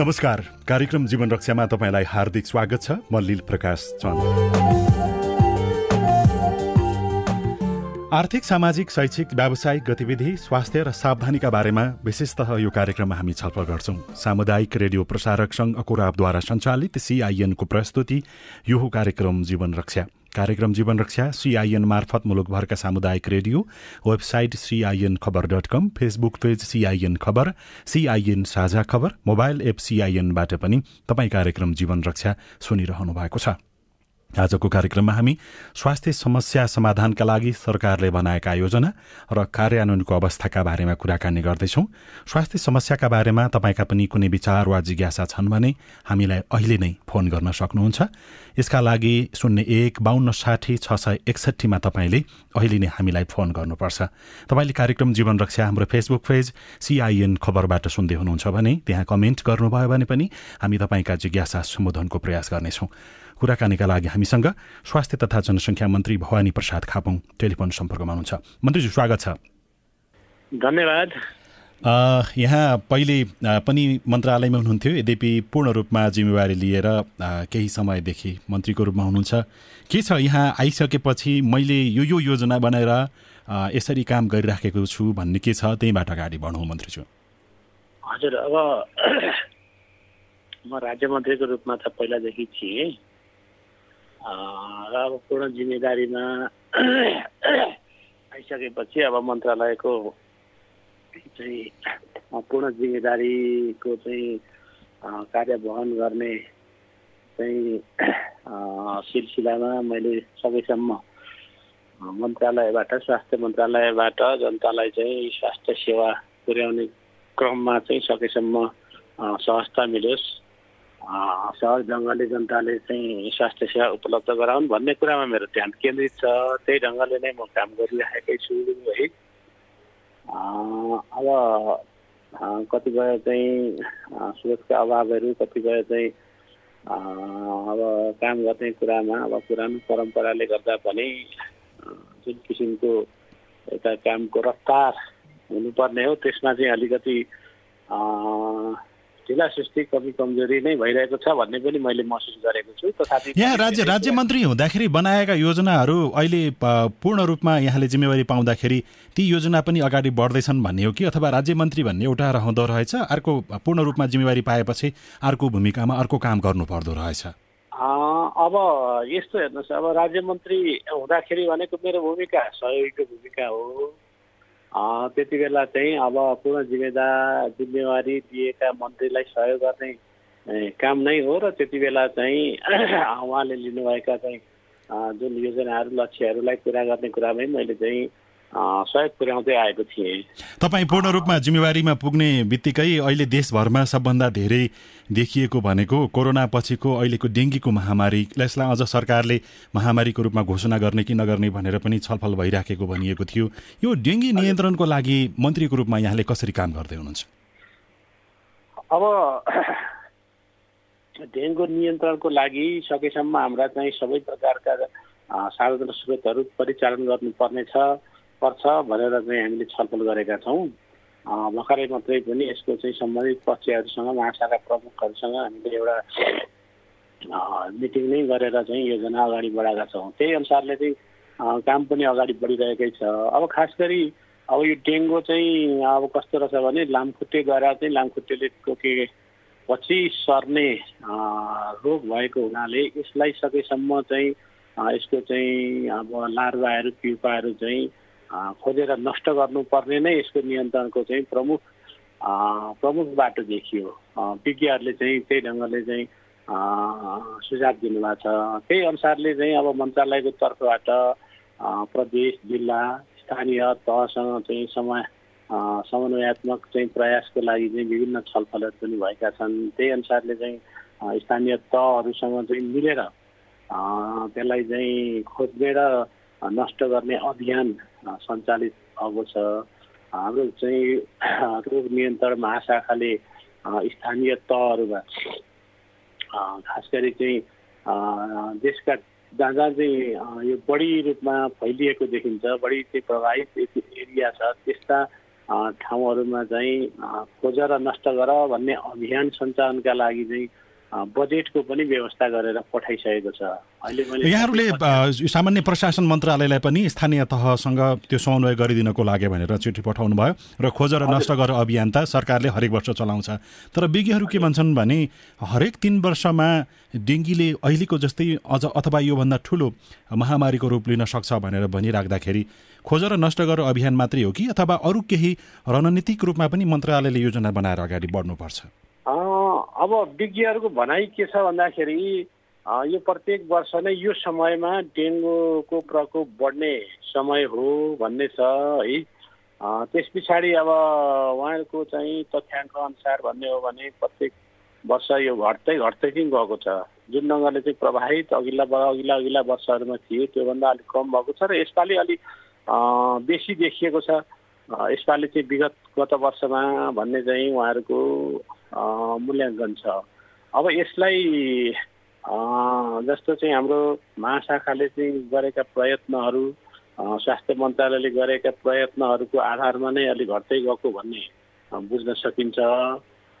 नमस्कार। कार्यक्रम जीवन रक्षामा तपाईँलाई हार्दिक स्वागत छ। म लील प्रकाश चन्द। आर्थिक सामाजिक शैक्षिक व्यावसायिक गतिविधि स्वास्थ्य र सावधानीका बारेमा विशेषतः यो कार्यक्रममा हामी छलफल गर्छौं। सामुदायिक रेडियो प्रसारक संघ अकुराबद्वारा सञ्चालित सिआइएनको प्रस्तुति यो कार्यक्रम जीवन रक्षा। कार्यक्रम जीवन रक्षा सिआइएन मार्फत मुलुकभरका सामुदायिक radio website C I N Khabar dot com Facebook page C I N Khabar C I N Sajha Khabar mobile app सिआइएनबाट पनि तपाईँ कार्यक्रम जीवन रक्षा सुनिरहनु भएको छ। आजको कार्यक्रममा हामी स्वास्थ्य समस्या समाधानका लागि सरकारले बनाएका योजना र कार्यान्वयनको अवस्थाका बारेमा कुराकानी गर्दैछौँ। स्वास्थ्य समस्याका बारेमा तपाईँका पनि कुनै विचार वा जिज्ञासा छन् भने हामीलाई अहिले नै फोन गर्न सक्नुहुन्छ। यसका लागि शून्य एक बाहन्न साठी छ सय एकसट्ठीमा तपाईँले अहिले नै हामीलाई फोन गर्नुपर्छ। तपाईँले कार्यक्रम जीवन रक्षा हाम्रो फेसबुक पेज सिआइएन खबरबाट सुन्दै हुनुहुन्छ भने त्यहाँ कमेन्ट गर्नुभयो भने पनि हामी तपाईँका जिज्ञासा सम्बोधनको प्रयास गर्नेछौँ। कुराकानीका लागि हामीसँग स्वास्थ्य तथा जनसङ्ख्या मन्त्री भवानी प्रसाद खापुङ टेलिफोन सम्पर्कमा हुनुहुन्छ। मन्त्रीजी स्वागत छ। धन्यवाद। यहाँ पहिले पनि मन्त्रालयमा हुनुहुन्थ्यो। यद्यपि पूर्ण रूपमा जिम्मेवारी लिएर केही समयदेखि मन्त्रीको रूपमा हुनुहुन्छ। के छ यहाँ आइसकेपछि मैले यो यो योजना बनाएर यसरी काम गरिराखेको छु भन्ने के छ? त्यहीँबाट अगाडि बढौँ मन्त्रीज्यू। हजुर अब म राज्य मन्त्रीको रूपमा त पहिलादेखि थिएँ। र अब पूर्ण जिम्मेदारीमा आइसकेपछि अब मन्त्रालयको चाहिँ पूर्ण जिम्मेदारीको चाहिँ कार्य वहन गर्ने चाहिँ सिलसिलामा मैले सकेसम्म मन्त्रालयबाट स्वास्थ्य मन्त्रालयबाट जनतालाई चाहिँ स्वास्थ्य सेवा पुर्याउने क्रममा चाहिँ सकेसम्म सहजता मिलोस्। सहज ढङ्गले जनताले चाहिँ स्वास्थ्य सेवा उपलब्ध गराउन् भन्ने कुरामा मेरो ध्यान केन्द्रित छ। त्यही ढङ्गले नै म काम गरिराखेकै छु है। अब कतिपय चाहिँ स्रोतका अभावहरू कतिपय चाहिँ अब काम गर्ने कुरामा अब पुरानो परम्पराले गर्दा पनि जुन किसिमको एउटा कामको रफ्तार हुनुपर्ने हो त्यसमा चाहिँ अलिकति ढिला सुस्ती कमी कमजोरी नै भइरहेको छ भन्ने पनि मैले महसुस गरेको छु। तथापि यहाँ राज्य राज्य मन्त्री हुँदाखेरि बनाएका योजनाहरू अहिले पूर्ण रूपमा यहाँले जिम्मेवारी पाउँदाखेरि ती योजना पनि अगाडि बढ्दैछन् भन्ने हो कि? अथवा राज्य मन्त्री भन्ने एउटा रहँदो रहेछ अर्को पूर्ण रूपमा जिम्मेवारी पाएपछि अर्को भूमिकामा अर्को काम गर्नु पर्दो रहेछ? अब यस्तो हेर्नुहोस् अब राज्य मन्त्री हुँदाखेरि भनेको मेरो भूमिका सहयोगीको भूमिका हो। त्यति बेला चाहिँ अब पूर्ण जिम्मेदार जिम्मेवारी दिएका मन्त्रीलाई सहयोग गर्ने काम नै हो र त्यति बेला चाहिँ उहाँले लिनुभएका चाहिँ जुन योजनाहरू लक्ष्यहरूलाई पुरा गर्ने कुरामै मैले चाहिँ सहयोग पुर्याउँदै आएको थिएँ। तपाईँ पूर्ण रूपमा जिम्मेवारीमा पुग्ने बित्तिकै अहिले देशभरमा सबभन्दा धेरै देखिएको भनेको कोरोना पछिको अहिलेको डेङ्गीको महामारी यसलाई अझ सरकारले महामारीको रूपमा घोषणा गर्ने कि नगर्ने भनेर पनि छलफल भइराखेको भनिएको थियो। यो डेङ्गी नियन्त्रणको लागि मन्त्रीको रूपमा यहाँले कसरी काम गर्दै हुनुहुन्छ? अब डेङ्गु नियन्त्रणको लागि सकेसम्म हाम्रा चाहिँ सबै प्रकारका सार्वजनिक स्रोतहरू परिचालन गर्नुपर्नेछ। पर्छ भनेर चाहिँ हामीले छलफल गरेका छौँ। भर्खरै मात्रै पनि यसको चाहिँ सम्बन्धित पक्षहरूसँग महाशाखा प्रमुखहरूसँग हामीले एउटा मिटिङ नै गरेर चाहिँ योजना अगाडि बढाएका छौँ। त्यही अनुसारले चाहिँ काम पनि अगाडि बढिरहेकै छ। अब खास गरी अब यो डेङ्गु चाहिँ अब कस्तो रहेछ भने लामखुट्टेद्वारा चाहिँ लामखुट्टेले टोके पछि सर्ने रोग भएको हुनाले यसलाई सकेसम्म चाहिँ यसको चाहिँ अब लार्वाहरू पिउपाहरू चाहिँ खोजेर नष्ट गर्नुपर्ने नै यसको नियन्त्रणको चाहिँ प्रमुख प्रमुख बाटो देखियो। विज्ञहरूले चाहिँ त्यही ढङ्गले चाहिँ सुझाव दिनुभएको छ। त्यही अनुसारले चाहिँ अब मन्त्रालयको तर्फबाट प्रदेश जिल्ला स्थानीय तहसँग चाहिँ समय समन्वयात्मक चाहिँ प्रयासको लागि चाहिँ विभिन्न छलफलहरू पनि भएका छन्। त्यही अनुसारले चाहिँ स्थानीय तहहरूसँग चाहिँ मिलेर त्यसलाई चाहिँ खोज्ने र नष्ट गर्ने अभियान सञ्चालित भएको छ। हाम्रो चाहिँ रोग नियन्त्रण महाशाखाले स्थानीय तहहरूमा खास गरी चाहिँ देशका जहाँ जहाँ चाहिँ यो बढी रूपमा फैलिएको देखिन्छ बढी चाहिँ प्रभावित एरिया छ त्यस्ता ठाउँहरूमा चाहिँ खोजेर नष्ट गर भन्ने अभियान सञ्चालनका लागि चाहिँ बजेटको पनि व्यवस्था गरेर पठाइसकेको छ। अहिले यहाँहरूले सामान्य प्रशासन मन्त्रालयलाई पनि स्थानीय तहसँग त्यो समन्वय गरिदिनको लागि भनेर चिठी पठाउनु भयो र खोजेर नष्ट गर अभियान त सरकारले हरेक वर्ष चलाउँछ। तर विज्ञहरू के भन्छन् भने हरेक तिन वर्षमा डेङ्गीले अहिलेको जस्तै अझ अथवा योभन्दा ठुलो महामारीको रूप लिन सक्छ भनेर भनिराख्दाखेरि खोजेर नष्ट गर अभियान मात्रै हो कि अथवा अरू केही रणनीतिक रूपमा पनि मन्त्रालयले योजना बनाएर अगाडि बढ्नुपर्छ? अब विज्ञहरूको भनाइ के छ भन्दाखेरि यो प्रत्येक वर्ष नै यो समयमा डेङ्गुको प्रकोप बढ्ने समय हो भन्ने छ है। त्यस पछाडि अब उहाँहरूको चाहिँ तथ्याङ्क अनुसार भन्ने हो भने प्रत्येक वर्ष यो घट्दै घट्दै चाहिँ गएको छ। जुन ढङ्गले चाहिँ प्रभावित अघिल्ला अघिल्ला अघिल्ला वर्षहरूमा थियो त्योभन्दा अलिक कम भएको छ र यसपालि अलिक बेसी देखिएको छ। यसपालि चाहिँ विगत गत वर्षमा भन्ने चाहिँ उहाँहरूको मूल्याङ्कन छ। अब यसलाई जस्तो चाहिँ हाम्रो महाशाखाले चाहिँ गरेका प्रयत्नहरू स्वास्थ्य मन्त्रालयले गरेका प्रयत्नहरूको आधारमा नै अलिक घट्दै गएको भन्ने बुझ्न सकिन्छ।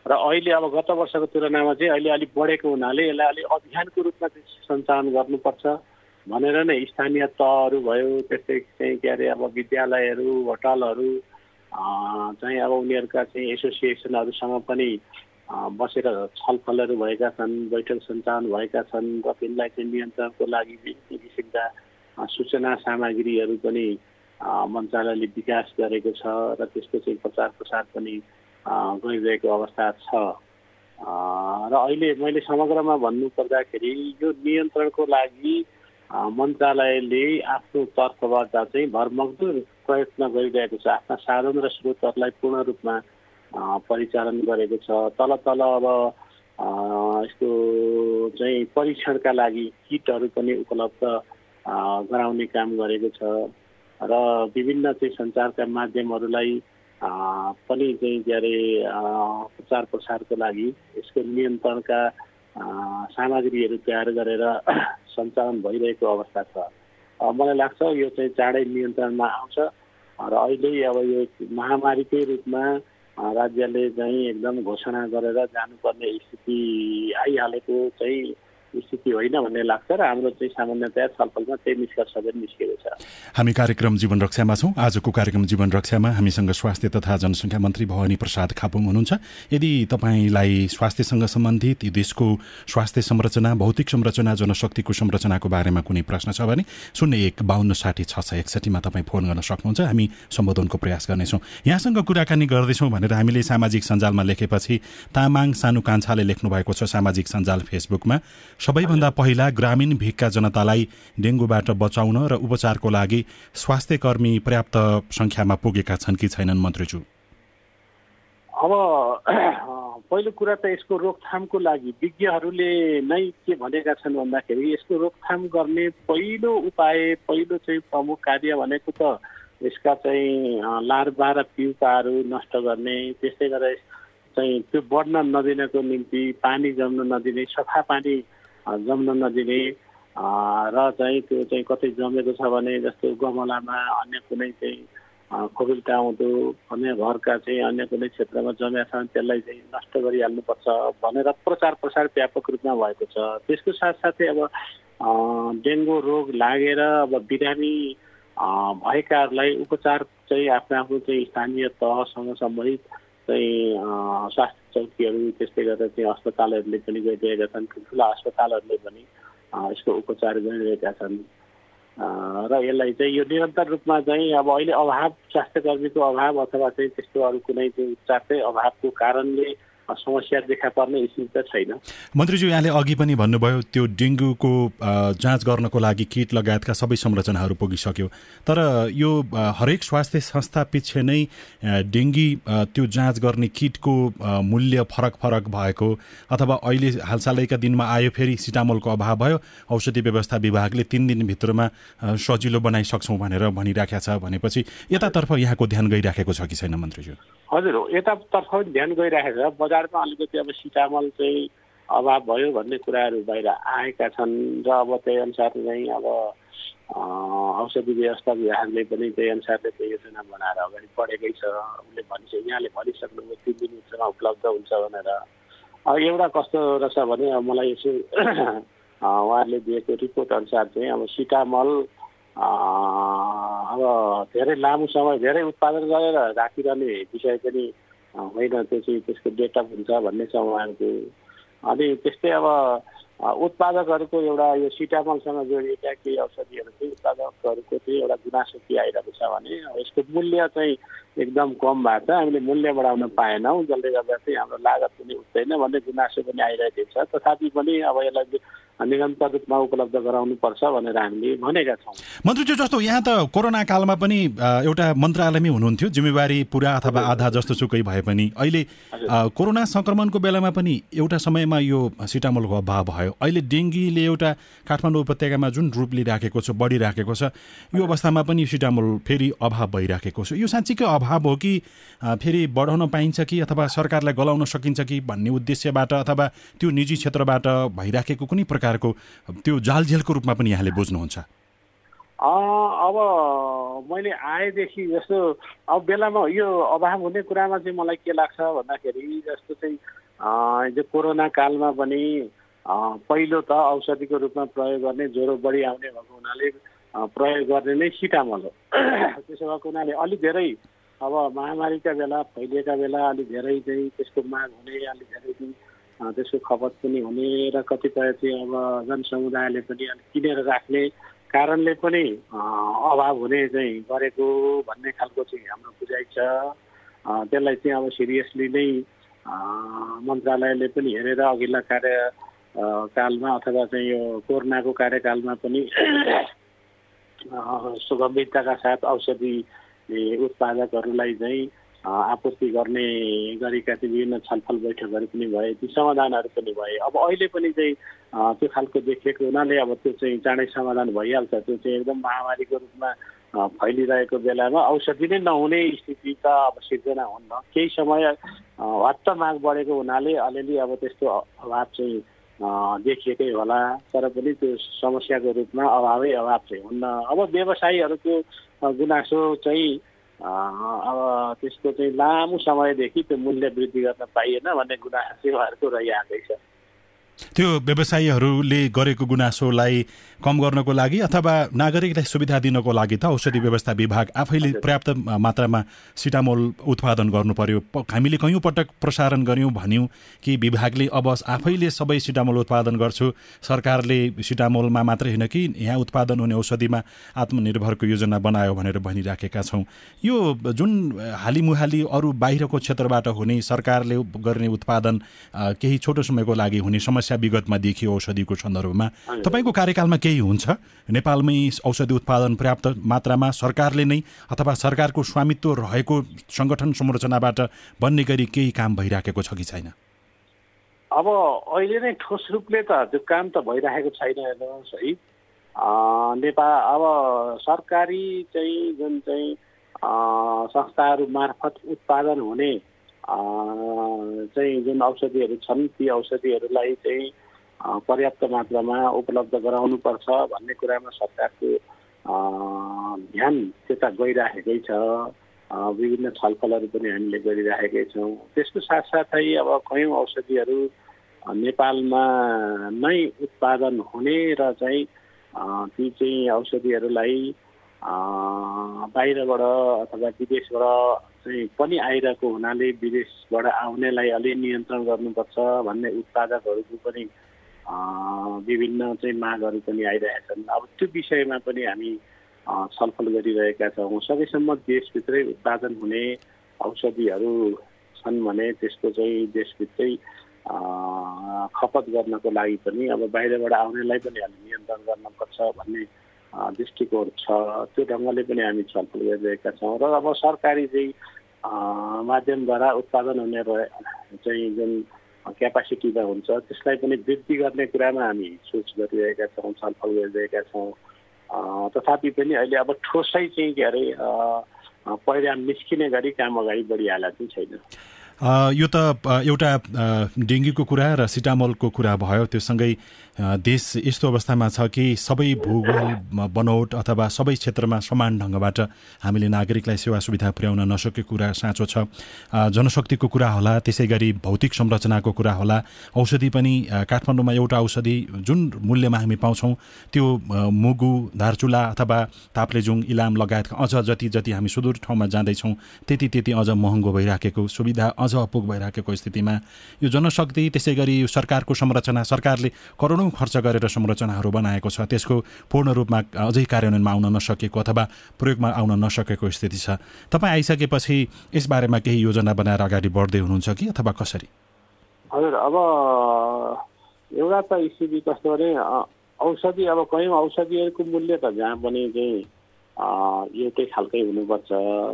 र अहिले अब गत वर्षको तुलनामा चाहिँ अहिले अलिक बढेको हुनाले यसलाई अलिक अभियानको रूपमा चाहिँ सञ्चालन गर्नुपर्छ भनेर नै स्थानीय तहहरू भयो त्यस्तै चाहिँ के अरे अब विद्यालयहरू होटलहरू चाहिँ अब उनीहरूका चाहिँ एसोसिएसनहरूसँग पनि बसेर छलफलहरू भएका छन् बैठक सञ्चालन भएका छन् र तिनलाई चाहिँ नियन्त्रणको लागि किसिमका सूचना सामग्रीहरू पनि मन्त्रालयले विकास गरेको छ र त्यसको चाहिँ प्रचार प्रसार पनि गरिरहेको अवस्था छ। र अहिले मैले समग्रमा भन्नुपर्दाखेरि यो नियन्त्रणको लागि मन्त्रालयले आफ्नो तर्फबाट चाहिँ भरमग्दुर प्रयत्न गरिरहेको छ। आफ्ना साधन र स्रोतहरूलाई पूर्ण रूपमा परिचालन गरेको छ। तल तल अब यस्तो चाहिँ परीक्षणका लागि किटहरू पनि उपलब्ध गराउने काम गरेको छ। र विभिन्न चाहिँ सञ्चारका माध्यमहरूलाई पनि चाहिँ के अरे प्रचार प्रसारको लागि यसको नियन्त्रणका सामग्रीहरू तयार गरेर सञ्चालन भइरहेको अवस्था छ। मलाई लाग्छ यो चाहिँ चाँडै नियन्त्रणमा आउँछ। र अहिले अब यो महामारीकै रूपमा राज्यले चाहिँ एकदम घोषणा गरेर जानुपर्ने स्थिति आइहालेको चाहिँ स्थिति होइन भन्ने लाग्छ र हाम्रो चाहिँ सामान्यतया छलफलमा त्यही निष्कर्ष पनि निस्केको छ। हामी कार्यक्रम जीवन रक्षामा छौँ। आजको कार्यक्रम जीवन रक्षामा हामीसँग स्वास्थ्य तथा जनसङ्ख्या मन्त्री भवानी प्रसाद खापुङ हुनुहुन्छ। यदि तपाईँलाई स्वास्थ्यसँग सम्बन्धित देशको स्वास्थ्य संरचना भौतिक संरचना जनशक्तिको संरचनाको बारेमा कुनै प्रश्न छ भने शून्य एक बाहन्न साठी छ सय एकसठीमा तपाईँ फोन गर्न सक्नुहुन्छ। हामी सम्बोधनको प्रयास गर्नेछौँ। यहाँसँग कुराकानी गर्दैछौँ भनेर हामीले सामाजिक सञ्जालमा लेखेपछि तामाङ सानु कान्छाले लेख्नु भएको छ सामाजिक सञ्जाल फेसबुकमा। सबैभन्दा पहिला ग्रामीण भिगका जनतालाई डेङ्गुबाट बचाउन र उपचारको लागि स्वास्थ्य कर्मी पर्याप्त सङ्ख्यामा पुगेका छन् कि छैनन् मन्त्रीज्यू? अब पहिलो कुरा त यसको रोकथामको लागि विज्ञहरूले नै के भनेका छन् भन्दाखेरि यसको रोकथाम गर्ने पहिलो उपाय पहिलो चाहिँ प्रमुख कार्य भनेको त यसका चाहिँ लार्भा र पिउकाहरू नष्ट गर्ने त्यस्तै गरेर चाहिँ त्यो बढ्न नदिनको निम्ति पानी जम्न नदिने सफा पानी जम्न नदिने र चाहिँ त्यो चाहिँ कतै जमेको छ भने जस्तो गमलामा अन्य कुनै चाहिँ कोभिड आउँदो अन्य घरका चाहिँ अन्य कुनै क्षेत्रमा जमेका छ भने त्यसलाई चाहिँ नष्ट गरिहाल्नुपर्छ भनेर प्रचार प्रसार व्यापक रूपमा भएको छ। त्यसको साथसाथै अब डेङ्गु रोग लागेर अब बिरामी भएकाहरूलाई उपचार चाहिँ आफ्नो आफ्नो चाहिँ स्थानीय तहसँग सम्बन्धित चाहिँ स्वास्थ्य चौकीहरू त्यस्तै गरेर चाहिँ अस्पतालहरूले पनि गरिरहेका छन् ठुल्ठुला अस्पतालहरूले पनि यसको उपचार गरिरहेका छन् र यसलाई चाहिँ यो निरन्तर रूपमा चाहिँ अब अहिले अभाव स्वास्थ्य कर्मीको अभाव अथवा चाहिँ त्यस्तो अरू कुनै चाहिँ उपचारकै अभावको कारणले समस्या देखा पर्ने स्थिति त छैन। मन्त्रीज्यू यहाँले अघि पनि भन्नुभयो त्यो डेङ्गुको जाँच गर्नको लागि किट लगायतका सबै संरचनाहरू पुगिसक्यो। तर यो हरेक स्वास्थ्य संस्था पछि नै डेङ्गी त्यो जाँच गर्ने किटको मूल्य फरक फरक भएको अथवा अहिले हालसालैका दिनमा आयो फेरि सिटामोलको अभाव भयो। औषधि व्यवस्था विभागले तिन दिनभित्रमा सजिलो बनाइसक्छौँ भनेर भनिराखेको छ भनेपछि यतातर्फ यहाँको ध्यान गइराखेको छ कि छैन मन्त्रीज्यू? हजुर यतातर्फ ध्यान गइराखेको छ। बजारमा अलिकति अब सिटामल चाहिँ अभाव भयो भन्ने कुराहरू बाहिर आएका छन् र अब त्यही अनुसार चाहिँ अब औषधि व्यवस्था विभागले पनि त्यही अनुसारले त्यो योजना बनाएर अगाडि बढेकै छ। उसले भनिस यहाँले भनिसक्नुभयो तिन दिन भित्रमा उपलब्ध हुन्छ भनेर। अब एउटा कस्तो रहेछ भने अब मलाई यसो उहाँहरूले दिएको रिपोर्ट अनुसार चाहिँ अब सिटामल अब धेरै लामो समय धेरै उत्पादन गरेर राखिरहने विषय पनि होइन त्यो चाहिँ त्यसको डेटा हुन्छ भन्ने छ उहाँहरूको अनि त्यस्तै अब उत्पादकहरूको एउटा यो सिटामलसँग जोडिएका केही औषधिहरू चाहिँ उत्पादकहरूको चाहिँ एउटा गुनासो के आइरहेको छ भने यसको मूल्य चाहिँ एकदम कम भएको छ हामीले मूल्य बढाउन पाएनौँ जसले गर्दा चाहिँ हाम्रो लागत पनि उठ्दैन भन्ने गुनासो पनि आइरहेको छ। तथापि पनि अब यसलाई निरन्तर रूपमा उपलब्ध गराउनुपर्छ भनेर हामीले भनेका छौँ। मन्त्रीज्यू जस्तो यहाँ त कोरोना कालमा पनि एउटा मन्त्रालयमै हुनुहुन्थ्यो जिम्मेवारी पुरा अथवा आधा जस्तो सुकै भए पनि। अहिले कोरोना सङ्क्रमणको बेलामा पनि एउटा समयमा यो सिटामोलको अभाव भयो। अहिले डेङ्गीले एउटा काठमाडौँ उपत्यकामा जुन रूप लिइराखेको छ बढिराखेको छ यो अवस्थामा पनि सिटामोल फेरि अभाव भइराखेको छ। यो साँच्चीकै अभाव हो कि फेरि बढाउन पाइन्छ कि अथवा सरकारलाई गलाउन सकिन्छ कि भन्ने उद्देश्यबाट अथवा त्यो निजी क्षेत्रबाट भइराखेको कुनै प्रकार प्रकारको त्यो जालझेलको रूपमा पनि यहाँले बुझ्नुहुन्छ? अब मैले आएदेखि जस्तो अब बेलामा यो अभाव हुने कुरामा चाहिँ मलाई के लाग्छ भन्दाखेरि जस्तो चाहिँ जो कोरोना कालमा पनि पहिलो त औषधिको रूपमा प्रयोग गर्ने ज्वरो बढी आउने भएको हुनाले प्रयोग गर्ने नै सिटामल हो। त्यसो भएको हुनाले अलिक धेरै अब महामारीका बेला फैलिएका बेला अलिक धेरै चाहिँ त्यसको माग हुने अलिक धेरै त्यसको खपत पनि हुने र कतिपय चाहिँ अब जनसमुदायले पनि अलिक किनेर राख्ने कारणले पनि अभाव हुने चाहिँ गरेको भन्ने खालको चाहिँ हाम्रो बुझाइ छ। त्यसलाई चाहिँ अब सिरियसली नै मन्त्रालयले पनि हेरेर अघिल्ला कार्य कालमा अथवा चाहिँ यो कोरोनाको कार्यकालमा पनि गम्भीरताका साथ औषधि उत्पादकहरूलाई चाहिँ आपूर्ति गर्ने गरेका चाहिँ विभिन्न छलफल बैठकहरू पनि भए ती समाधानहरू पनि भए। अब अहिले पनि चाहिँ त्यो खालको देखिएको हुनाले अब त्यो चाहिँ चाँडै समाधान भइहाल्छ। त्यो चाहिँ एकदम महामारीको रूपमा फैलिरहेको बेलामा औषधि नै नहुने स्थिति त अब सिर्जना हुन्न। केही समय हट्ट माग बढेको हुनाले अलिअलि अब त्यस्तो अभाव चाहिँ देखिएकै होला। तर पनि त्यो समस्याको रूपमा अभावै अभाव चाहिँ हुन्न। अब व्यवसायीहरूको गुनासो चाहिँ अब त्यसको चाहिँ लामो समयदेखि त्यो मूल्य वृद्धि गर्न पाइएन भन्ने गुनासो चाहिँ उहाँहरूको रहिआएकै छ त्यो व्यवसायीहरूले गरेको गुनासोलाई कम गर्नको लागि अथवा नागरिकलाई सुविधा दिनको लागि त औषधि व्यवस्था विभाग आफैले पर्याप्त मात्रामा सिटामोल उत्पादन गर्नु पर्यो। हामीले कैयौँ पटक प्रसारण गऱ्यौँ भन्यौँ कि विभागले अब आफैले सबै सिटामोल उत्पादन गर्छु। सरकारले सिटामोलमा मात्रै होइन कि यहाँ उत्पादन हुने औषधिमा आत्मनिर्भरको योजना बनायो भनेर भनिराखेका छौँ। यो जुन हालिमुहाली अरू बाहिरको क्षेत्रबाट हुने सरकारले गर्ने उत्पादन केही छोटो समयको लागि हुने समस्या विगतमा देखियो औषधिको सन्दर्भमा। तपाईँको कार्यकालमा केही हुन्छ? नेपालमै औषधि उत्पादन पर्याप्त मात्रामा सरकारले नै अथवा सरकारको स्वामित्व रहेको सङ्गठन संरचनाबाट बन्ने गरी केही काम भइराखेको छ कि छैन? अब अहिले नै ठोस रूपले त त्यो काम त भइराखेको छैन हेर्नुहोस् है। नेपाल अब सरकारी चाहिँ जुन चाहिँ संस्थाहरू मार्फत उत्पादन हुने चाहिँ जुन औषधिहरू छन् ती औषधिहरूलाई चाहिँ पर्याप्त मात्रामा उपलब्ध गराउनुपर्छ भन्ने कुरामा सरकारको ध्यान त्यता गइराखेकै छ विभिन्न छलफलहरू पनि हामीले गरिराखेकै छौँ त्यसको साथसाथै अब कयौँ औषधिहरू नेपालमा नै उत्पादन हुने र चाहिँ ती चाहिँ औषधिहरूलाई बाहिरबाट अथवा विदेशबाट चाहिँ पनि आइरहेको हुनाले विदेशबाट आउनेलाई अलि नियन्त्रण गर्नुपर्छ भन्ने उत्पादकहरूको पनि विभिन्न चाहिँ मागहरू पनि आइरहेका छन्। अब त्यो विषयमा पनि हामी छलफल गरिरहेका छौँ। सकेसम्म देशभित्रै उत्पादन हुने औषधिहरू छन् भने त्यसको चाहिँ देशभित्रै खपत गर्नको लागि पनि अब बाहिरबाट आउनेलाई पनि हामी नियन्त्रण गर्नुपर्छ भन्ने दृष्टिकोण छ। त्यो ढङ्गले पनि हामी छलफल गरिरहेका छौँ। र अब सरकारी चाहिँ माध्यमद्वारा उत्पादन हुने चाहिँ जुन क्यापासिटीमा हुन्छ त्यसलाई पनि वृद्धि गर्ने कुरामा हामी सोच गरिरहेका छौँ छलफल गरिरहेका छौँ। तथापि पनि अहिले अब ठोसै चाहिँ के अरे परिणाम निस्किने गरी काम अगाडि बढिहाल्ला चाहिँ छैन। यो त एउटा डेङ्गीको कुरा र सिटामलको कुरा भयो। त्यो सँगै देश यस्तो अवस्थामा छ कि सबै भूगोल बनौट अथवा सबै क्षेत्रमा समान ढङ्गबाट हामीले नागरिकलाई सेवा सुविधा पुर्याउन नसकेको कुरा साँचो छ। जनशक्तिको कुरा होला त्यसै गरी भौतिक संरचनाको कुरा होला। औषधि पनि काठमाडौँमा एउटा औषधि जुन मूल्यमा हामी पाउँछौँ त्यो मुगु धारचुला अथवा ताप्लेजुङ इलाम लगायतका अझ जति जति हामी सुदूर ठाउँमा जाँदैछौँ त्यति त्यति अझ महँगो भइराखेको सुविधा अझ अपुग भइराखेको स्थितिमा यो जनशक्ति त्यसै गरी सरकारको संरचना सरकारले करोडौँ खर्च गरेर संरचनाहरू बनाएको छ। त्यसको पूर्ण रूपमा अझै कार्यान्वयनमा आउन नसकेको अथवा प्रयोगमा आउन नसकेको स्थिति छ। तपाईँ आइसकेपछि यसबारेमा केही योजना बनाएर अगाडि बढ्दै हुनुहुन्छ कि अथवा कसरी? हजुर अब एउटा त स्थिति कस्तो भने औषधि अब कयौँ औषधिहरूको मूल्य त जहाँ पनि चाहिँ एउटै खालकै हुनुपर्छ।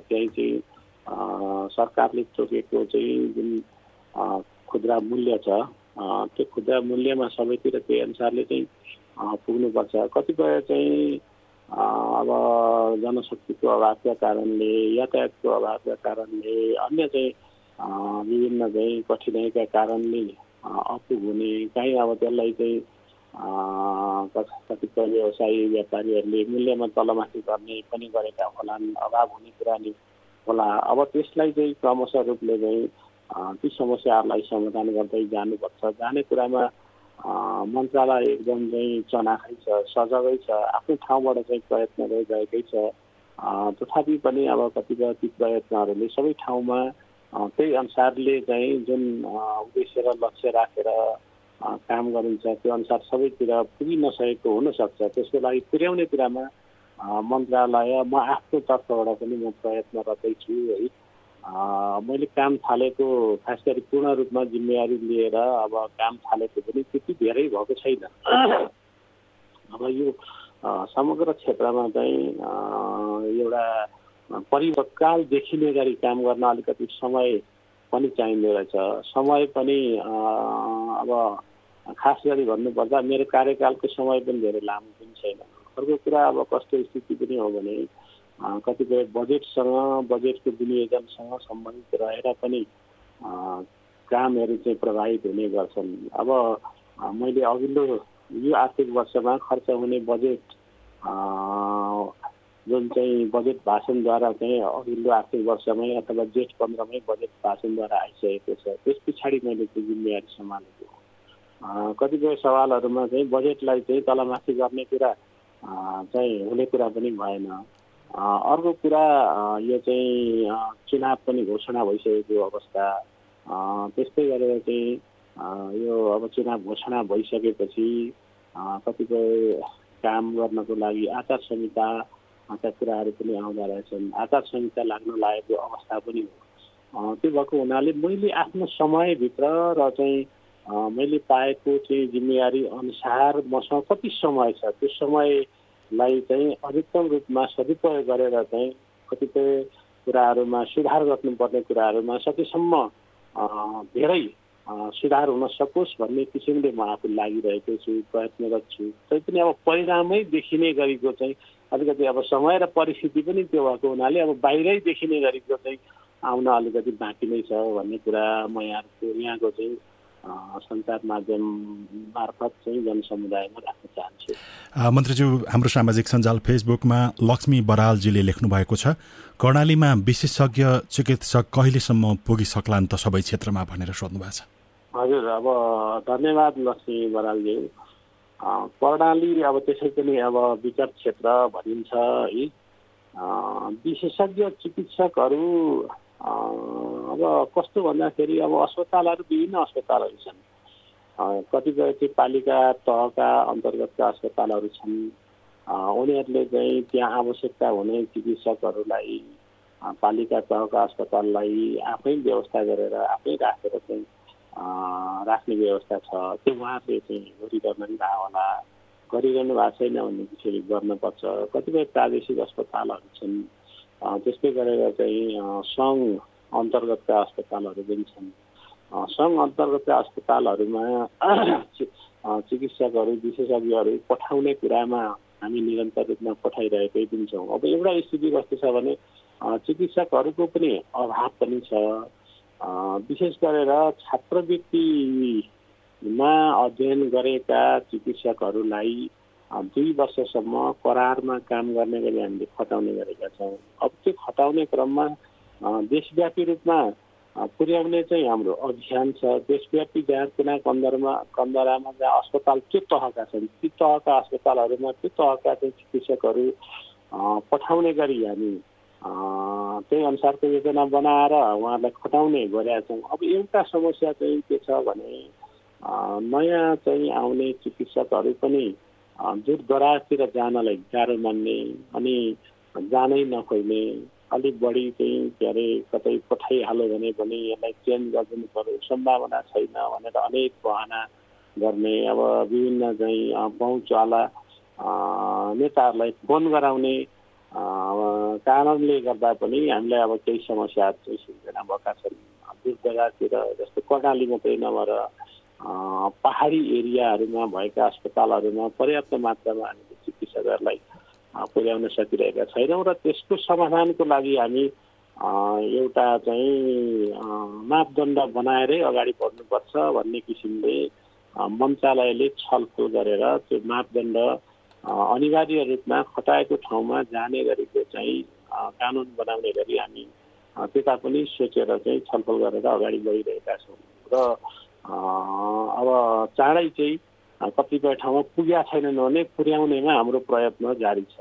त्यही चाहिँ सरकारले तोकेको चाहिँ जुन खुद्रा मूल्य छ त्यो खुद्रा मूल्यमा सबैतिर त्यही अनुसारले चाहिँ पुग्नुपर्छ। कतिपय चाहिँ अब जनशक्तिको अभावका कारणले यातायातको अभावका कारणले अन्य चाहिँ विभिन्न चाहिँ कठिनाइका कारणले अपुग हुने काहीँ अब त्यसलाई चाहिँ कतिपय व्यवसायी व्यापारीहरूले मूल्यमा तलमाथि गर्ने पनि गरेका होलान्। अभाव हुने कुरा नि होला। अब त्यसलाई चाहिँ क्रमशः रूपले चाहिँ ती समस्याहरूलाई समाधान गर्दै जानुपर्छ। जाने कुरामा मन्त्रालय एकदम चाहिँ चनाखै छ सजगै छ आफ्नो ठाउँबाट चाहिँ प्रयत्न रहिरहेकै छ। तथापि पनि अब कतिपय ती प्रयत्नहरूले सबै ठाउँमा त्यही अनुसारले चाहिँ जुन उद्देश्य र लक्ष्य राखेर काम गरिन्छ त्यो अनुसार सबैतिर पुगि नसकेको हुनसक्छ। त्यसको लागि पुर्याउने कुरामा मन्त्रालय म आफ्नो तर्फबाट पनि म प्रयत्नरतै छु है। मैले काम थालेको खास गरी पूर्ण रूपमा जिम्मेवारी लिएर अब काम थालेको पनि त्यति धेरै भएको छैन। अब यो समग्र क्षेत्रमा चाहिँ एउटा परिवर्तकाल देखिने गरी काम गर्न अलिकति समय पनि चाहिँदो रहेछ। समय पनि अब खास गरी भन्नुपर्दा मेरो कार्यकालको समय पनि धेरै लामो पनि छैन। अर्को कुरा अब कस्तो स्थिति पनि हो भने कतिपय बजेटसँग बजेटको विनियोजनसँग सम्बन्धित रहेर पनि कामहरू चाहिँ प्रभावित हुने गर्छन्। अब मैले अघिल्लो यो आर्थिक वर्षमा खर्च हुने बजेट जुन चाहिँ बजेट भाषणद्वारा चाहिँ अघिल्लो आर्थिक वर्षमै अथवा जेठ पन्ध्रमै बजेट भाषणद्वारा आइसकेको छ त्यस पछाडि मैले त्यो जिम्मेवारी सम्हालेको कतिपय सवालहरूमा चाहिँ बजेटलाई चाहिँ तलमाथि गर्ने कुरा चाहिँ हुने कुरा पनि भएन। अर्को कुरा यो चाहिँ चुनाव पनि घोषणा भइसकेको अवस्था। त्यस्तै गरेर चाहिँ यो अब चुनाव घोषणा भइसकेपछि कतिपय काम गर्नको लागि आचार संहिता का कुराहरू पनि आउँदो रहेछन्। आचार संहिता लाग्न लागेको अवस्था पनि हो। त्यो भएको हुनाले मैले आफ्नो समयभित्र र चाहिँ मैले पाएको चाहिँ जिम्मेवारी अनुसार मसँग कति समय छ? त्यो समयलाई चाहिँ अधिकतम रूपमा सदुपयोग गरेर चाहिँ कतिपय कुराहरूमा सुधार गर्नुपर्ने कुराहरूमा सकेसम्म धेरै सुधार हुन सकोस् भन्ने किसिमले म आफू लागिरहेको छु प्रयत्नरत छु। तैपनि अब परिणामै देखिने गरेको चाहिँ अलिकति अब समय र परिस्थिति पनि त्यो भएको हुनाले अब बाहिरै देखिने गरेको चाहिँ आउन अलिकति बाँकी नै छ भन्ने कुरा म यहाँको यहाँको चाहिँ सञ्चार माध्यम मार्फत चाहिँ जनसमुदायमा राख्न चाहन्छु। मन्त्रीज्यू हाम्रो सामाजिक सञ्जाल फेसबुकमा लक्ष्मी बरालजीले लेख्नु भएको छ कर्णालीमा विशेषज्ञ चिकित्सक कहिलेसम्म पुगिसक्लान् त सबै क्षेत्रमा भनेर सोध्नु भएको छ। हजुर अब धन्यवाद लक्ष्मी बरालज्यू कर्णाली अब त्यसै पनि अब विचार क्षेत्र भनिन्छ है। विशेषज्ञ चिकित्सकहरू अब कस्तो भन्दाखेरि अब अस्पतालहरू विभिन्न अस्पतालहरू छन्। कतिपय चाहिँ पालिका तहका अन्तर्गतका अस्पतालहरू छन्। उनीहरूले चाहिँ त्यहाँ आवश्यकता हुने चिकित्सकहरूलाई पालिका तहका अस्पताललाई आफै व्यवस्था गरेर आफै राखेर चाहिँ राख्ने व्यवस्था छ। त्यो उहाँहरूले चाहिँ गरिरहनु पनि भएको होला। गरिरहनु भएको छैन भनेपछि गर्नुपर्छ। कतिपय प्रादेशिक अस्पतालहरू छन्। त्यस्तै गरेर चाहिँ सङ्घ अन्तर्गतका अस्पतालहरू पनि छन् सङ्घ अन्तर्गतका अस्पतालहरूमा चिकित्सकहरू विशेषज्ञहरू पठाउने कुरामा हामी निरन्तर रूपमा पठाइरहेकै पनि छौँ अब एउटा स्थिति कस्तो छ भने चिकित्सकहरूको पनि अभाव पनि छ। विशेष गरेर छात्रवृत्तिमा अध्ययन गरेका चिकित्सकहरूलाई दुई वर्षसम्म करारमा काम गर्ने गरी हामीले खटाउने गरेका छौँ। अब त्यो खटाउने क्रममा देशव्यापी रूपमा पुर्याउने चाहिँ हाम्रो अभियान छ। देशव्यापी जहाँ कुना कन्दरमा कन्दरामा जहाँ अस्पताल त्यो तहका छन् ती तहका अस्पतालहरूमा त्यो तहका चाहिँ चिकित्सकहरू पठाउने गरी हामी त्यही अनुसारको योजना बनाएर उहाँहरूलाई खटाउने गरेका छौँ। अब एउटा समस्या चाहिँ के छ भने नयाँ चाहिँ आउने चिकित्सकहरू पनि दूर दराजतिर जानलाई गाह्रो मान्ने अनि जानै नखोज्ने अलिक बढी चाहिँ के अरे कतै पठाइहाल्यो भने पनि यसलाई चेन्ज गरिदिनु पर्यो सम्भावना छैन भनेर अनेक बहाना गर्ने अब विभिन्न चाहिँ पहुँचवाला नेताहरूलाई फोन गराउने कारणले गर्दा पनि हामीलाई अब केही समस्याहरू चाहिँ सिर्जना भएका छन्। दूर जस्तो कर्णाली मात्रै नभएर पहाडी एरियाहरूमा भएका अस्पतालहरूमा पर्याप्त मात्रामा हामीले चिकित्सकहरूलाई पुर्याउन सकिरहेका छैनौँ र त्यसको समाधानको लागि हामी एउटा चाहिँ मापदण्ड बनाएरै अगाडि बढ्नुपर्छ भन्ने किसिमले मन्त्रालयले छलफल गरेर त्यो मापदण्ड अनिवार्य रूपमा खटाएको ठाउँमा जाने गरेको चाहिँ कानुन बनाउने गरी हामी त्यता पनि सोचेर चाहिँ छलफल गरेर अगाडि बढिरहेका छौँ र अब चाँडै चाहिँ कतिपय ठाउँमा पुगेका छैनन् भने पुर्याउनेमा हाम्रो प्रयत्न जारी छ।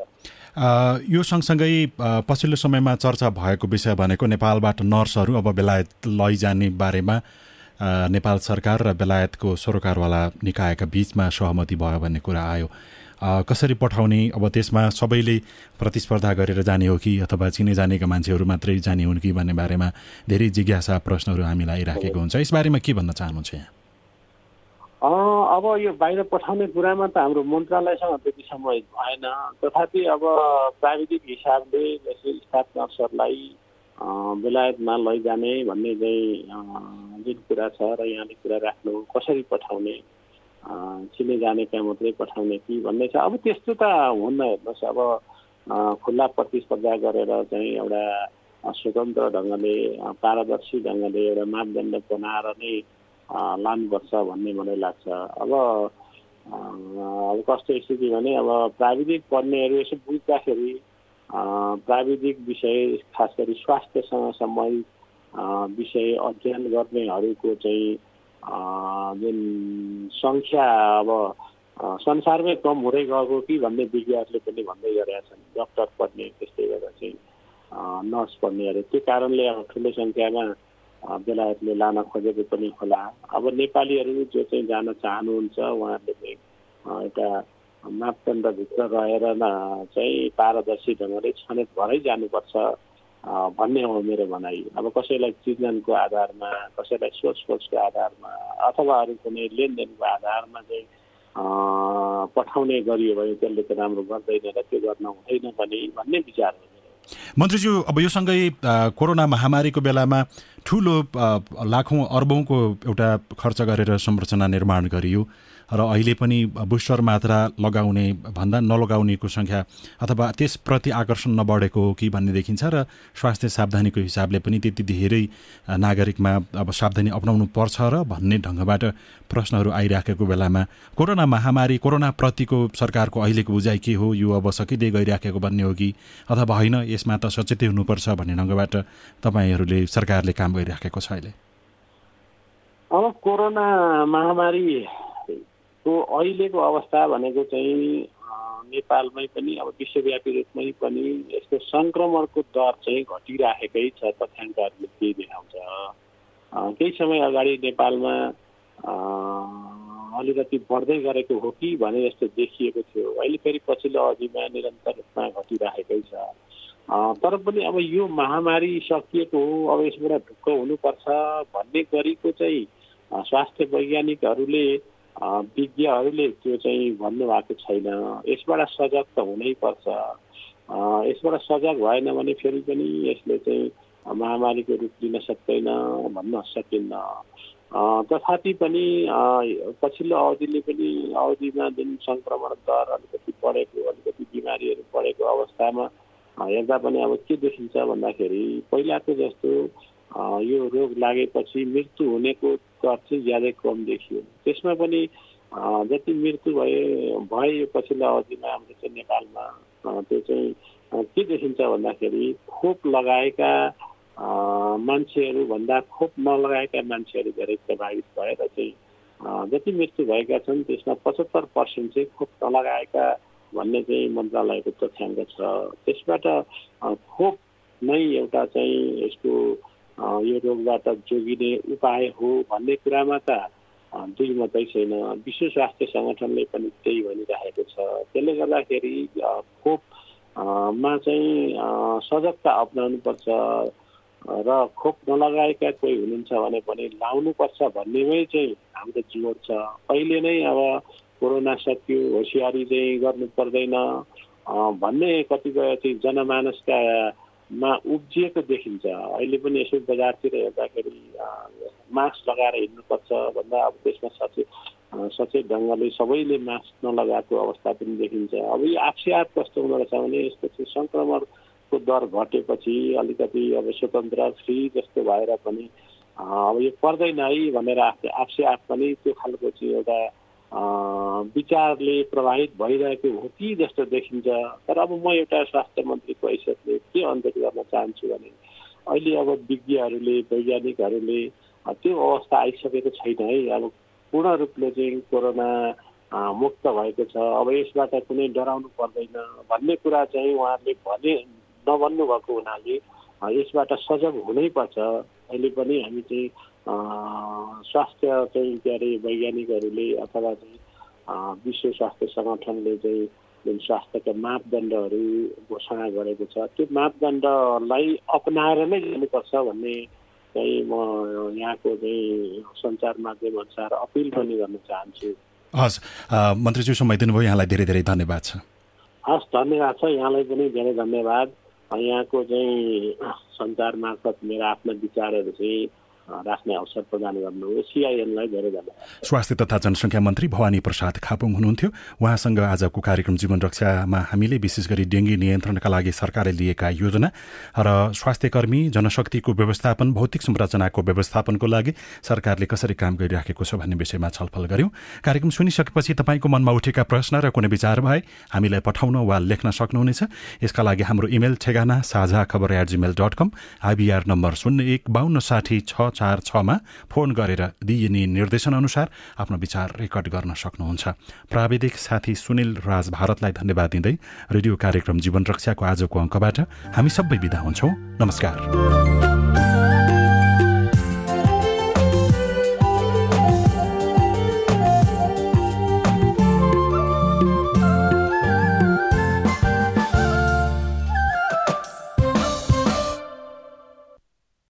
यो सँगसँगै पछिल्लो समयमा चर्चा भएको विषय भनेको नेपालबाट नर्सहरू अब बेलायत लैजाने बारेमा नेपाल सरकार र बेलायतको सरोकारवाला निकायका बिचमा सहमति भयो भन्ने कुरा आयो। कसरी पठाउने अब त्यसमा सबैले प्रतिस्पर्धा गरेर जाने हो कि अथवा चिने जानेका मान्छेहरू मात्रै जाने हुन् कि भन्ने बारेमा धेरै जिज्ञासा प्रश्नहरू हामीलाई राखेको हुन्छ। यसबारेमा के भन्न चाहनुहुन्छ यहाँ? अब यो बाहिर पठाउने कुरामा त हाम्रो मन्त्रालयसँग त्यति समय भएन। तथापि अब प्राविधिक हिसाबले जस्तै स्टाफ नर्सहरूलाई बेलायतमा लैजाने भन्ने चाहिँ जुन कुरा छ र यहाँले कुरा राख्नु कसरी पठाउने चिने जाने त्यहाँ मात्रै पठाउने कि भन्ने छ। अब त्यस्तो त हुन्न हेर्नुहोस्। अब खुल्ला प्रतिस्पर्धा गरेर चाहिँ एउटा स्वतन्त्र ढङ्गले पारदर्शी ढङ्गले एउटा मापदण्ड बनाएर नै लानुपर्छ भन्ने मलाई लाग्छ। अब अब कस्तो स्थिति भने अब प्राविधिक पढ्नेहरू यसो बुझ्दाखेरि प्राविधिक विषय खास गरी स्वास्थ्यसँग सम्बन्धित विषय अध्ययन गर्नेहरूको चाहिँ जुन सङ्ख्या अब संसारमै कम हुँदै गएको कि भन्ने विज्ञहरूले पनि भन्दै गरेका छन्। डक्टर पढ्ने त्यस्तै गरेर चाहिँ नर्स पढ्नेहरू। त्यो कारणले अब ठुलो सङ्ख्यामा बेलायतले लान खोजेको पनि होला। अब नेपालीहरू जो चाहिँ जान चाहनुहुन्छ उहाँहरूले चाहिँ एउटा मापदण्डभित्र रहेर चाहिँ पारदर्शी ढङ्गले छनौट भरै जानुपर्छ। भन्ने हो मेरो भनाइ। अब कसैलाई चिजनको आधारमा कसैलाई सोचपोचको आधारमा अथवा अरू कुनै लेनदेनको आधारमा चाहिँ पठाउने गरियो भने त्यसले त राम्रो गर्दैन र त्यो गर्न हुँदैन पनि भन्ने विचार हो मन्त्रीज्यू अब यो सँगै कोरोना महामारीको बेलामा ठुलो लाखौँ अर्बौँको एउटा खर्च गरेर संरचना निर्माण गरियो। र अहिले पनि बुस्टर मात्रा लगाउने भन्दा नलगाउनेको सङ्ख्या अथवा त्यसप्रति आकर्षण नबढेको हो कि भन्ने देखिन्छ र स्वास्थ्य सावधानीको हिसाबले पनि त्यति धेरै नागरिकमा अब सावधानी अप्नाउनु पर्छ र भन्ने ढङ्गबाट प्रश्नहरू आइराखेको बेलामा कोरोना महामारी कोरोनाप्रतिको सरकारको अहिलेको बुझाइ के हो यो अब सकिँदै गइराखेको भन्ने हो कि? अथवा होइन यसमा त सचेतै हुनुपर्छ भन्ने ढङ्गबाट तपाईँहरूले सरकारले काम गरिराखेको छ अहिले? अब कोरोना महामारी को अहिलेको अवस्था भनेको चाहिँ नेपालमै पनि अब विश्वव्यापी रूपमै पनि यसको सङ्क्रमणको दर चाहिँ घटिराखेकै छ तथ्याङ्कहरूले केही देखाउँछ। केही समय अगाडि नेपालमा अलिकति बढ्दै गरेको हो कि भने जस्तो देखिएको थियो। अहिले फेरि पछिल्लो अवधिमा निरन्तर रूपमा घटिराखेकै छ। तर पनि अब यो महामारी सकिएको हो अब यसबाट ढुक्क हुनुपर्छ भन्ने गरीको चाहिँ स्वास्थ्य वैज्ञानिकहरूले विज्ञहरूले त्यो चाहिँ भन्नुभएको छैन। यसबाट सजग त हुनैपर्छ यसबाट सजग भएन भने फेरि पनि यसले चाहिँ महामारीको रूप लिन सक्दैन भन्न सकिन्न। तथापि पनि पछिल्लो अवधिले पनि अवधिमा जुन सङ्क्रमण दर अलिकति बढेको अलिकति बिमारीहरू बढेको अवस्थामा हेर्दा पनि अब के देखिन्छ भन्दाखेरि पहिलाको जस्तो यो रोग लागेपछि मृत्यु हुनेको दर चाहिँ ज्यादै कम देखियो। त्यसमा पनि जति मृत्यु भए भए यो पछिल्लो अवधिमा हाम्रो चाहिँ नेपालमा त्यो चाहिँ के देखिन्छ भन्दाखेरि खोप लगाएका मान्छेहरूभन्दा खोप नलगाएका मान्छेहरू धेरै प्रभावित भएर चाहिँ जति मृत्यु भएका छन् त्यसमा पचहत्तर पर्सेन्ट चाहिँ खोप नलगाएका भन्ने चाहिँ मन्त्रालयको तथ्याङ्क छ। त्यसबाट खोप नै एउटा चाहिँ यसको यो रोगबाट जोगिने उपाय हो भन्ने कुरामा त दुई मात्रै छैन। विश्व स्वास्थ्य सङ्गठनले पनि त्यही भनिरहेको छ। त्यसले गर्दाखेरि खोपमा चाहिँ सजगता अप्नाउनुपर्छ र खोप नलगाएका कोही हुनुहुन्छ भने पनि लाउनुपर्छ भन्नेमै चाहिँ हाम्रो जोड छ। अहिले नै अब कोरोना सकियो होसियारी चाहिँ गर्नु पर्दैन। भन्ने कतिपय चाहिँ जनमानसका मा उब्जिएको देखिन्छ। अहिले पनि यसो बजारतिर हेर्दाखेरि मास्क लगाएर हिँड्नुपर्छ। भन्दा अब त्यसमा सचेत सचेत ढङ्गले सबैले मास्क नलगाएको अवस्था पनि देखिन्छ। अब यो आफसे आफ कस्तो हुँदो रहेछ भने यसको चाहिँ सङ्क्रमणको दर घटेपछि अलिकति अब स्वतन्त्र फ्री जस्तो भएर पनि अब यो पर्दैन है भनेर आफसे आफ पनि त्यो खालको चाहिँ एउटा विचारले प्रभावित भइरहेको हो कि जस्तो देखिन्छ। तर अब म एउटा स्वास्थ्य मन्त्रीको हैसियतले के अन्तर गर्न चाहन्छु भने अहिले अब विज्ञहरूले वैज्ञानिकहरूले त्यो अवस्था आइसकेको छैन है। अब पूर्ण रूपले चाहिँ कोरोना मुक्त भएको छ। अब यसबाट कुनै डराउनु पर्दैन भन्ने कुरा चाहिँ उहाँहरूले भने नभन्नु भएको हुनाले यसबाट सजग हुनैपर्छ अहिले पनि हामी चाहिँ स्वास्थ्य चाहिँ के अरे वैज्ञानिकहरूले अथवा चाहिँ विश्व स्वास्थ्य सङ्गठनले चाहिँ जुन स्वास्थ्यका मापदण्डहरू घोषणा गरेको छ त्यो मापदण्डलाई अप्नाएर नै जानुपर्छ भन्ने चाहिँ म यहाँको चाहिँ सञ्चार माध्यम अनुसार अपिल पनि गर्न चाहन्छु। हस् मन्त्रीज्यू समय दिनुभयो यहाँलाई धेरै धेरै धन्यवाद छ। हस् धन्यवाद छ यहाँलाई पनि धेरै धन्यवाद। यहाँको चाहिँ सञ्चार मार्फत मेरा आफ्ना विचारहरू चाहिँ राख्ने अवसर प्रदान गर्नु सिआइएनलाई धेरै धन्यवाद। स्वास्थ्य तथा जनसङ्ख्या मन्त्री भवानी प्रसाद खापुङ हुनुहुन्थ्यो। उहाँसँग आजको कार्यक्रम जीवन रक्षामा हामीले विशेष गरी डेङ्गी नियन्त्रणका लागि सरकारले लिएका योजना र स्वास्थ्य कर्मी जनशक्तिको व्यवस्थापन भौतिक संरचनाको व्यवस्थापनको लागि सरकारले कसरी काम गरिराखेको छ भन्ने विषयमा छलफल गर्यौं। कार्यक्रम सुनिसकेपछि तपाईँको मनमा उठेका प्रश्न र कुनै विचार भए हामीलाई पठाउन वा लेख्न सक्नुहुनेछ। यसका लागि हाम्रो इमेल ठेगाना Sajha Khabar at Gmail dot com I B R number शून्य एक बाहन्न साठी छ चार छमा फोन गरेर दिइने निर्देशन अनुसार आफ्नो विचार रेकर्ड गर्न सक्नुहुन्छ। प्राविधिक साथी सुनिल राज भारतलाई धन्यवाद दिँदै रेडियो कार्यक्रम जीवन रक्षाको आजको अङ्कबाट हामी सबै विदा हुन्छौँ। नमस्कार।